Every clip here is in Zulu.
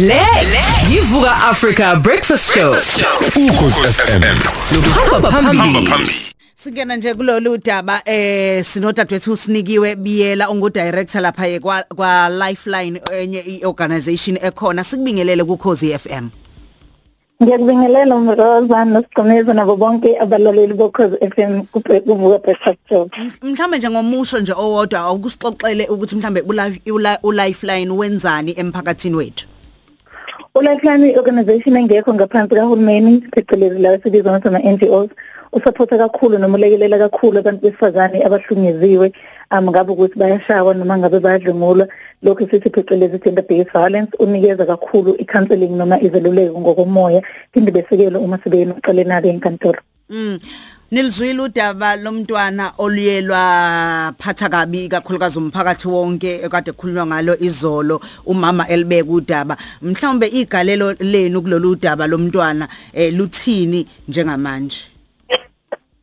Le yivuka Africa Breakfast Show. ukhosi FM hamba phambili. Singena nje kulolu daba eh sinodadewethu sinikiwe biyela ungu director lapha ye kwa, kwa Lifeline enye iorganization ekhona sikubingelele ku Khosi FM. Ngiyakubingelela umroza nosigqumeza nabo bonke abalaleli bokhozi FM kuvuka breakfast show. Mhlambe nje ngomusho nje owodwa awukusixoxele ukuthi mhlambe uLifeline wenzani emphakathini wethu. uLifeline organization engekho ngaphansi kahulumeni phecelezi la esibizwa ngathi ama-NGOs usupporta kakhulu noma ulekelela kakhulu abantu besifazane abahlukunyeziwe um ngabe ukuthi bayashawa noma ngabe bayadlwengulwa lokhu sithi phecelezi gender based violence unikeza kakhulu i-counseling noma izeluleko ngokomoya phinde besekele uma sebeyena ucaleni abe enkantolo Mm. Nilizwile udaba lomntwana oluyelwa phatha kabi kakhulukazi umphakathi wonke ekade kukhulunywa ngalo izolo umama elibeka udaba mhlawumbe igalelo lenu kulolu daba lomntwana eh luthini njengamanje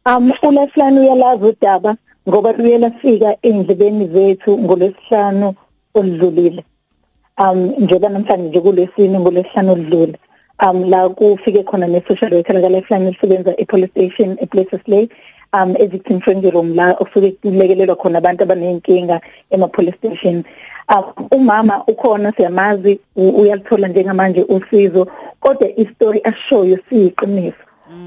Um uLesihlanu uyalazi udaba ngoba luye lafika endlebeni zethu ngolesihlanu oludlulile. Um njengoba namhlanje nje kulesini ngolesihlanu oludlule. Um la kufike khona ne social worker la Lifeline isebenza e police station e Places Lay um e victim friendly room la osuke kulekelelwa khona abantu abanenkinga ema police station. Um umama ukhona siyamazi u- uyalithola njengamanje usizo kodwa istory ashoyo siyiqiniso.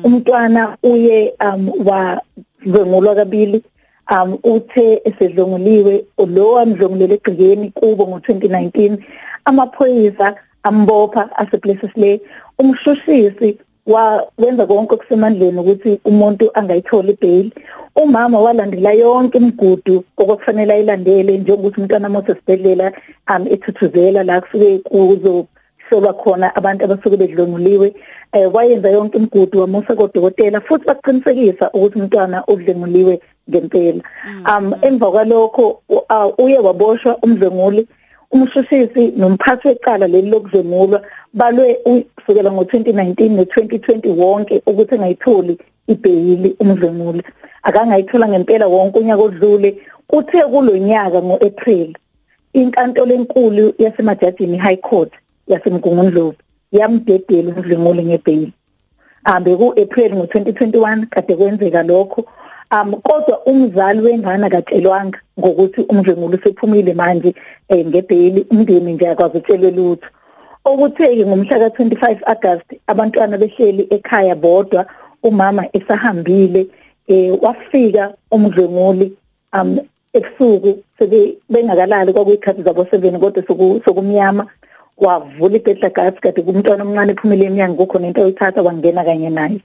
umntwana uye um wadlwengulwa kabili um uthe esedlonguliwe lo amdlongulele egcikeni kubo ngo2019 amaphoyisa ambopha aseplaces le umshushisi wa wenza konke okusemandleni ukuthi umuntu angayithola ibail. Umama walandela yonke imigudu okufanele ayilandele njengokuthi umntwana mose sibedlela um ethuthuzela la kusuke kuzo soba khona abantu abasuke bedlonguliwe. Eh wayenza yonke imigudu wamusa kodokotela futhi baqinisekisa ukuthi umntwana udlenguliwe ngempela. Um emva kwalokho uh, uye waboshwa umdlenguli umshushisi nomphathi wecala leli lokudlengulwa balwe kusukela ngo2019 no2020 wonke ukuthi engayitholi ibheyili umdlenguli akangayithola ngempela wonke unyaka odlule kuthe kulonyaka ngoApril inkantolo enkulu yasemajajini high court yasemgungundlovu yamdedela umdlenguli ngebhayili abe ku-April ngo2021 kade kwenzeka lokho um kodwa umzali wengane akatshelwanga ngokuthi umdlenguli usephumile manje eh, ngebhayili umndeni nje akwazi utshelwe lutho. Okutheke ngomhla ka25 August abantwana behleli ekhaya bodwa umama esahambile eh wafika umdlenguli um ebusuku sebe bengakalali kwakuyikhathi zabo 7 kodwa soku- sokumnyama wavula ibhedla gas kade kumntwana omncane ephumile eminyango kukhona into oyithatha wangena kanye naye.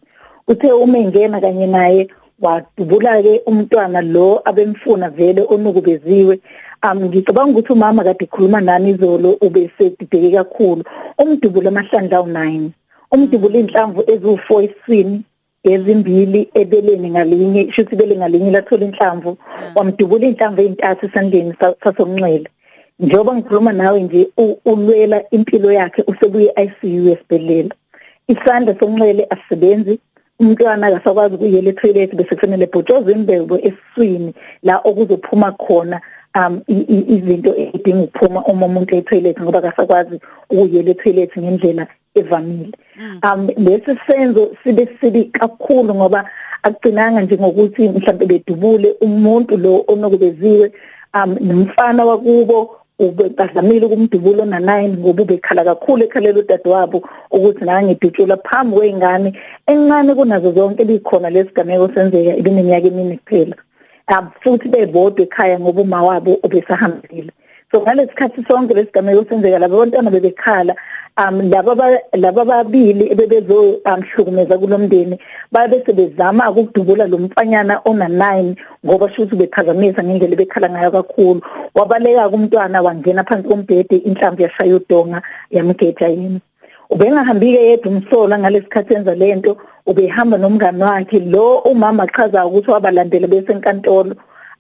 Uthe uma engena kanye naye wadubula ke umntwana lo abemfuna vele onukubeziwe um ngicabanga ukuthi umama kade khuluma nani izolo ubesedideke kakhulu. Umdubulo amahlandla awu9 umdubulo inhlamvu eziwu4 esini ezimbili ebeleni ngalinye shuthi ibele ngalinye lathola inhlamvu. Wamdubula inhlamvu ezintathu esandleni sa- sasomnxele njengoba ngikhuluma nawe nje u- ulwela impilo yakhe usebuye ICU esibhedlela. Isandla sonxele asisebenzi umntwana akasakwazi ukuyela etoilet bese kufanele bhotshoze imbebo esiswini la okuzophuma khona um izinto edinga ukuphuma uma umuntu etoilet ngoba akasakwazi ukuyela etoilet ngendlela evamile. Um lesi senzo sibe sibi kakhulu ngoba akugcinanga nje ngokuthi mhlawumbe bedubule umuntu lo onokubeziwe um nomfana wakubo ubekadlamile kumdubulo ona9 ngoba ubekhala kakhulu ekhalela udadewabo ukuthi nangidutshula phambi kwengane encane kunazo zonke bikhona lesigameko senzeka ibineminyaka emini kuphela. Um futhi bebodwa ekhaya ngoba uma wabo ubesahambile so ngalesikhathi sonke lesigameko senzeka labo bantwana bebekhala um laba ba- laba babili ebebezo amhlukumeza kulomndeni babe sebezama ukudubula lo mfanyana ona 9 ngoba shuthi bephazamisa ngendlela bekhala ngayo kakhulu. Wabaleka kumntwana wangena phansi kombhede inhlamvu yashaya udonga yamgeja yini ubengahambi ke yedwa umsola ngalesikhathi enza lento ubehamba nomngane wakhe lo umama achaza ukuthi wabalandela bese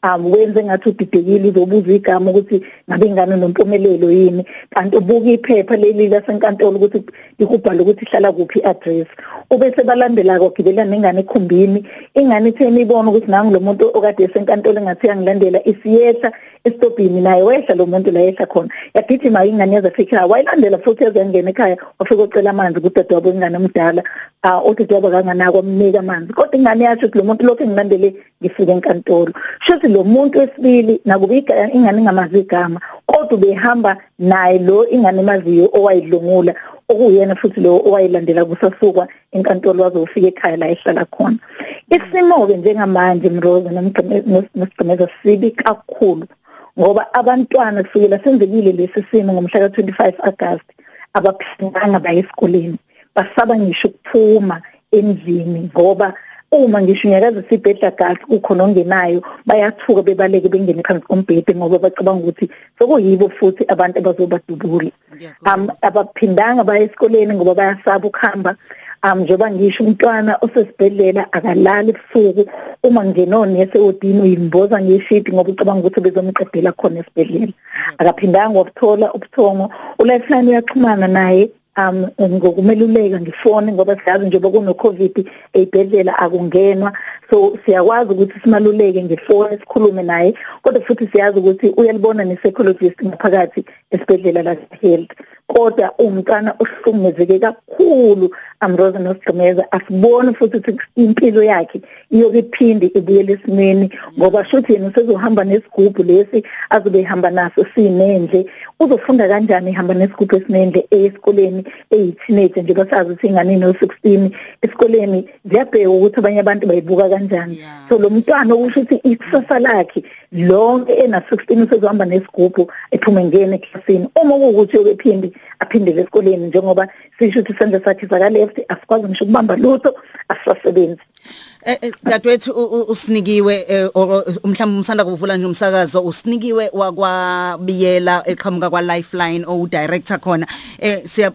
enkantolo um wenze ngathi udidekile uzobuza igama ukuthi ngabe ingane nompumelelo yini? Kanti ubuka iphepha leli lasenkantolo ukuthi likubhala ukuthi ihlala kuphi address ubese balandela kwagibela nengane ekhumbini. Ingane itheni ibona ukuthi nangu lo muntu okade esenkantolo engathi yangilandela isiyehla esitobhini naye wehla lo muntu la yehla khona. Yagijima ingane yaze ekhaya wayilandela futhi yazengena ekhaya wafika ucela amanzi kudadewabo ingane omdala. Ah udadewabo kanganako amnika amanzi. Kodwa ingane yasho ukuthi lo muntu lokho engilandele ngifike enkantolo. Shothi lo muntu wesibili nakuba ingane ingamazi igama kodwa ubehamba naye lo ingane emaziyo owayidlungula okuyena futhi lo owayilandela kusasukwa enkantolo wazofika ekhaya la ehlala khona. Isimo ke njengamanje Mroza nosigcemeza sibi kakhulu ngoba abantwana kusukela senzekile lesi simo ngomhla ka25 August abaphindanga baye esikoleni basaba ngisho ukuphuma endlini ngoba uma ngisho nyakaze sibhedla gazi kukhona ongenayo bayathuka bebaleke bengene phansi kombhede ngoba bacabanga ukuthi sokuyibo futhi abantu abazobadubula. Um abaphindanga baya esikoleni ngoba bayasaba ukuhamba. Um njengoba ngisho umntwana osesibhedlela akalali ebusuku uma ngenonese odini uyimboza ngeshidi ngoba ucabanga ukuthi bezomqedela khona esibhedlela. Akaphindanga wakuthola ubuthongo ulifeline uyaxhumana naye. Um ngokumeluleka ngifone ngoba siyazi njengoba kuno covid eyibhedlela akungenwa. So siyakwazi ukuthi simaluleke ngifone sikhulume naye kodwa futhi siyazi ukuthi uyalibona ne psychologist ngaphakathi esibhedlela la health kodwa umntana uhlungezeke kakhulu. Amroza nosigcemeza asibone futhi ukuthi impilo yakhe iyoke iphinde ibuyele esimeni ngoba shothi yena usezohamba nesigubhu lesi azobe ehamba naso sinendle. Uzofunda kanjani ehamba nesigubhu esinendle esikoleni eyi-teenage njengoba sazi ukuthi ingane no-16 esikoleni ziyabheka ukuthi abanye abantu bayibuka kanjani. So lo mntwana okusho ukuthi ikusasa lakhe lonke ena-16 usezohamba nesigubhu ephume ngene eklasini. Uma kuwukuthi yokephinde aphindele esikoleni njengoba sisho ukuthi senze sakhe saka-left asikwazi ngisho ukubamba lutho asisasebenzi. Eh, eh dadwethu usinikiwe eh, mhlawumbe umsanda kuvula nje umsakazo usinikiwe wakwabiyela eqhamuka kwa Lifeline o director khona. Eh siya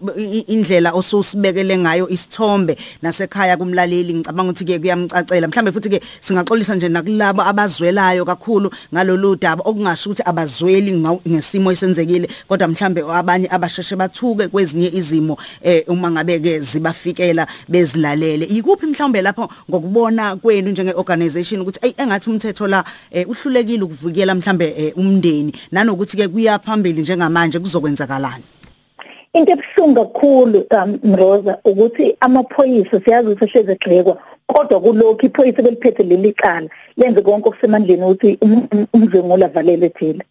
indlela osusibekele ngayo isithombe nasekhaya kumlaleli ngicabanga ukuthi ke kuyamcacela. Mhlambe futhi ke singaxolisa nje nakulabo abazwelayo kakhulu ngalolu daba okungasho ukuthi abazweli ngesimo esenzekile kodwa mhlambe abanye abasheshe bathuke kwezinye izimo eh uma ngabe ke zibafikela bezilalele. Ikuphi mhlambe lapho ngokubona kwenu njenge organization ukuthi ay engathi umthetho la uhlulekile ukuvikela mhlambe umndeni nanokuthi ke kuyaphambili njengamanje kuzokwenzakalani? Into ebuhlungu kakhulu Mroza ukuthi amaphoyisa siyazi ukuthi ehleze egxekwa kodwa kulokho iphoyisa beliphethe leli cala lenze konke okusemandleni ukuthi umzengula avalele ejele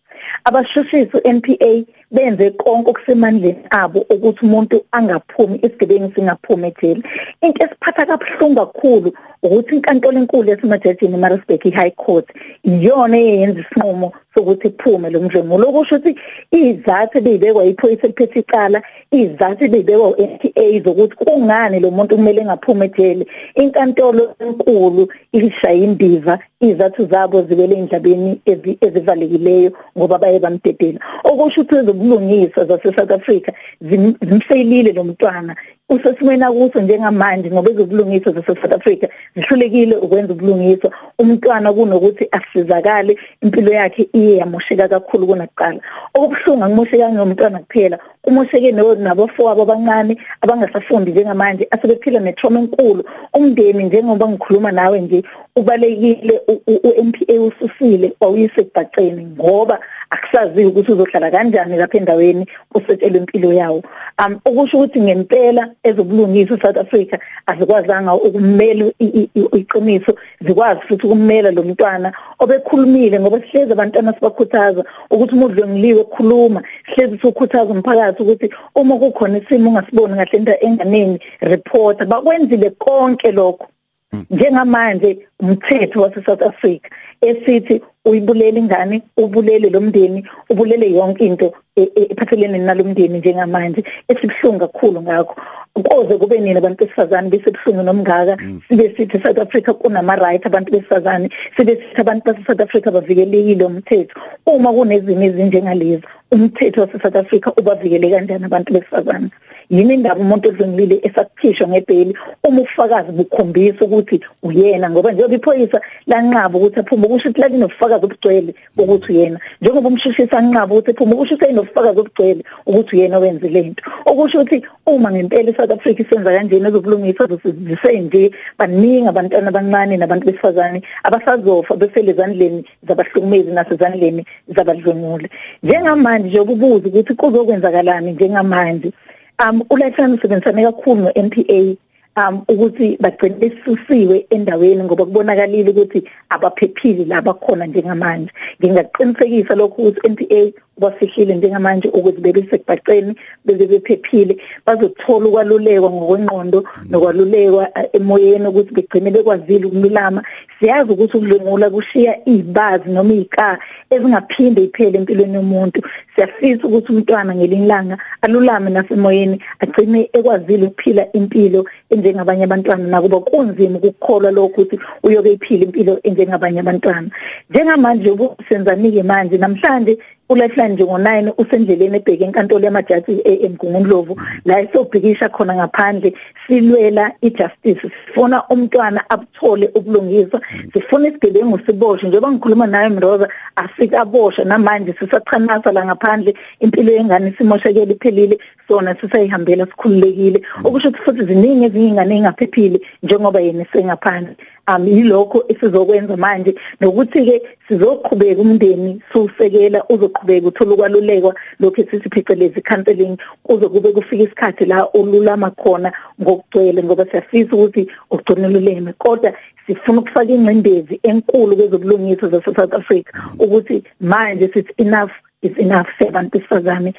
abashushisi uNPA benze konke okusemandleni abo ukuthi umuntu angaphumi isigebengu singaphumi ejele. Into esiphatha kabuhlungu kakhulu ukuthi inkantolo enkulu yasemajajini eMaritzburg High Court iyona eyenza isinqumo sokuthi kuphume lo mdlengulo okusho ukuthi izathu bezibekwa iphoyisa eliphethe icala izathu bezibekwa uNPA zokuthi kungani lo muntu kumele engaphumi ejele. Inkantolo enkulu ishaya indiva izathu zabo ziwele endlabeni ezivalekileyo ngoba baye bamdedela. Okusho ukuthi ezobulungiswa zase South Africa zimfailile lo mntwana. Usesimweni akuso njengamanje ngoba ezobulungiswa zase South Africa zihlulekile ukwenza ubulungiswa. Umntwana kunokuthi asizakale impilo yakhe iye yamosheka kakhulu kunakuqala. Okubuhlungu akumoshekanga ngomntwana kuphela kumosheke nabafowabo abancane abangasafundi njengamanje asebephila netrauma enkulu. Umndeni njengoba ngikhuluma nawe nje ubalekile uMPA ususile wawuyise kubhaceni ngoba akusazi ukuthi uzohlala kanjani lapha endaweni usetshela impilo yawo. Um ukusho ukuthi ngempela ezobulungiswa South Africa azikwazanga ukumela iqiniso zikwazi futhi ukumela lo mntwana obekhulumile ngoba sihleze abantwana sibakhuthaza ukuthi umudlo ngiliwe ukukhuluma sihleze sikhuthaza umphakathi ukuthi uma kukhona isimo ungasiboni ngahle into enganeni report bakwenzile konke lokho. Njengamanje umthetho wase South Africa esithi uyibulele ingane ubulele lo mndeni ubulele yonke into ephathelene nalomndeni njengamanje. Esibhlungu kakhulu ngakho. Koze kube nina abantu besifazane besebhlungu nomngaka. Sibe sithi South Africa kunama right abantu besifazane. Sibe sithi abantu base South Africa bavikelekile umthetho. Uma kunezimo ezinjengalezi umthetho wase South Africa ubavikele kanjani abantu besifazane? Yini indaba umuntu odlungile esakukhishwa ngebheli? Uma ufakazi bukhombisa ukuthi uyena ngoba njengoba iphoyisa lanqaba ukuthi aphume kusho ukuthi lalinofakazi nobufakazi obugcwele ukuthi uyena njengoba umshushisi anqaba ukuthi phuma ukusho ukuthi enobufakazi obugcwele ukuthi uyena owenze lento okusho ukuthi uma ngempela iSouth Africa isenza kanjena ezobulungisa zisenje baningi abantwana abancane nabantu besifazane abasazofa befele ezandleni zabahlukumezi nasezandleni zabadlwengule njengamanje nje ububuza ukuthi kuzokwenzakalani njengamanje? Um uLahlani usebenzisane kakhulu no-NPA um ukuthi bagcine besusiwe endaweni ngoba kubonakalile ukuthi abaphephile laba khona njengamanje. Ngingaqinisekisa lokho ukuthi NPA bafihlile njengamanje ukuthi bebe sekubhaqeni bebe bephephile. Bazothola ukwalulekwa ngokwengqondo nokwalulekwa emoyeni ukuthi begcine bekwazile ukumlama siyazi ukuthi ukudlengula kushiya izibazi noma izika ezingaphinde iphele empilweni yomuntu. Siyafisa ukuthi umntwana ngelinyanga alulame nasemoyeni agcine ekwazile ukuphila impilo enjengabanye abantwana. Nakuba kunzima ukukholwa lokho ukuthi uyoke iphila impilo enjengabanye abantwana. Njengamanje ubusenzanike manje namhlanje uLahlani nje ngo9 usendleleni ebheke enkantolo yamajaji eMgungundlovu la esobhikisha khona ngaphandle silwela ijustice. Sifuna umntwana abuthole ubulungiswa. Sifuna isigebengu siboshwe. Njengoba ngikhuluma naye Mroza asikabosha. Namanje sisaqhanasa la ngaphandle. Impilo yengane simoshekele iphelile. Sona sisayihambela sikhululekile. Okusho ukuthi futhi ziningi ezinye ingane engaphephile njengoba yena sengaphandle um yilokho esizokwenza manje nokuthi ke sizoqhubeka umndeni susekela uzoqhubeka uthola ukwalulekwa. Lokho esisiphecelezi counseling kuze kube kufika isikhathi la ululama khona ngokugcwele ngoba siyafisa ukuthi ugcineluleme kodwa sifuna ukufaka ingcindezi enkulu kwezobulungiswa zase South Africa ukuthi manje sithi enough is enough sebantu besifazane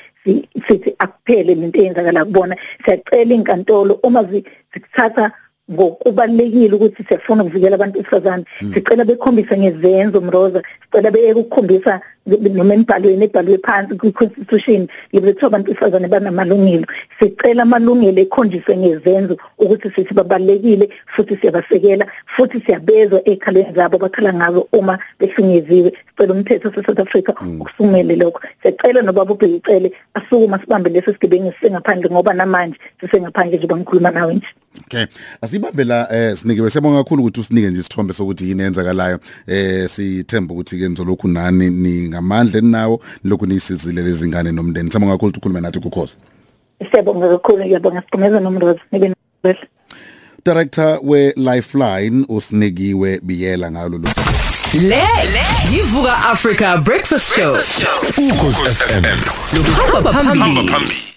sithi akuphele lento eyenzakala kubona. Siyacela inkantolo uma zikuthatha ngokubalekile ukuthi siyafuna ukuvikela abantu besifazane. Sicela bekhombise ngezenzo mroza. Sicela beyeke ukukhombisa noma emibhalweni ebhalwe phansi kwi-constitution yethu abantu besifazane banamalungelo. Sicela amalungelo ekhonjiswe ngezenzo ukuthi sithi babalekile futhi siyabasekela futhi siyabezwa ekhaleni zabo bakhala ngazo uma behlingeziwe. Sicela umthetho wase-South Africa ukusumele lokho. Siyacela nobaba ubhekicele asukuma sibambe leso sigebengu sisengaphandle ngoba namanje sisengaphandle nje bangikhuluma nawe nje. Okay. Asibambe la eh sinike siyabonga kakhulu ukuthi usinike nje isithombe sokuthi yini enzakalayo. Eh sithemba ukuthi ke nizolokhu nani ningamandla eninawo lokhu nisizile lezi ngane nomndeni. Siyabonga kakhulu ukukhuluma nathi kukhoza. Siyabonga kakhulu ngiyabonga siqhumeza nomrozi nibe nobele. Director we Lifeline usinikiwe biyela ngalo lo. Le le yivuka Africa Breakfast Show. Ukhozi FM. Lo hamba phambili. phambili.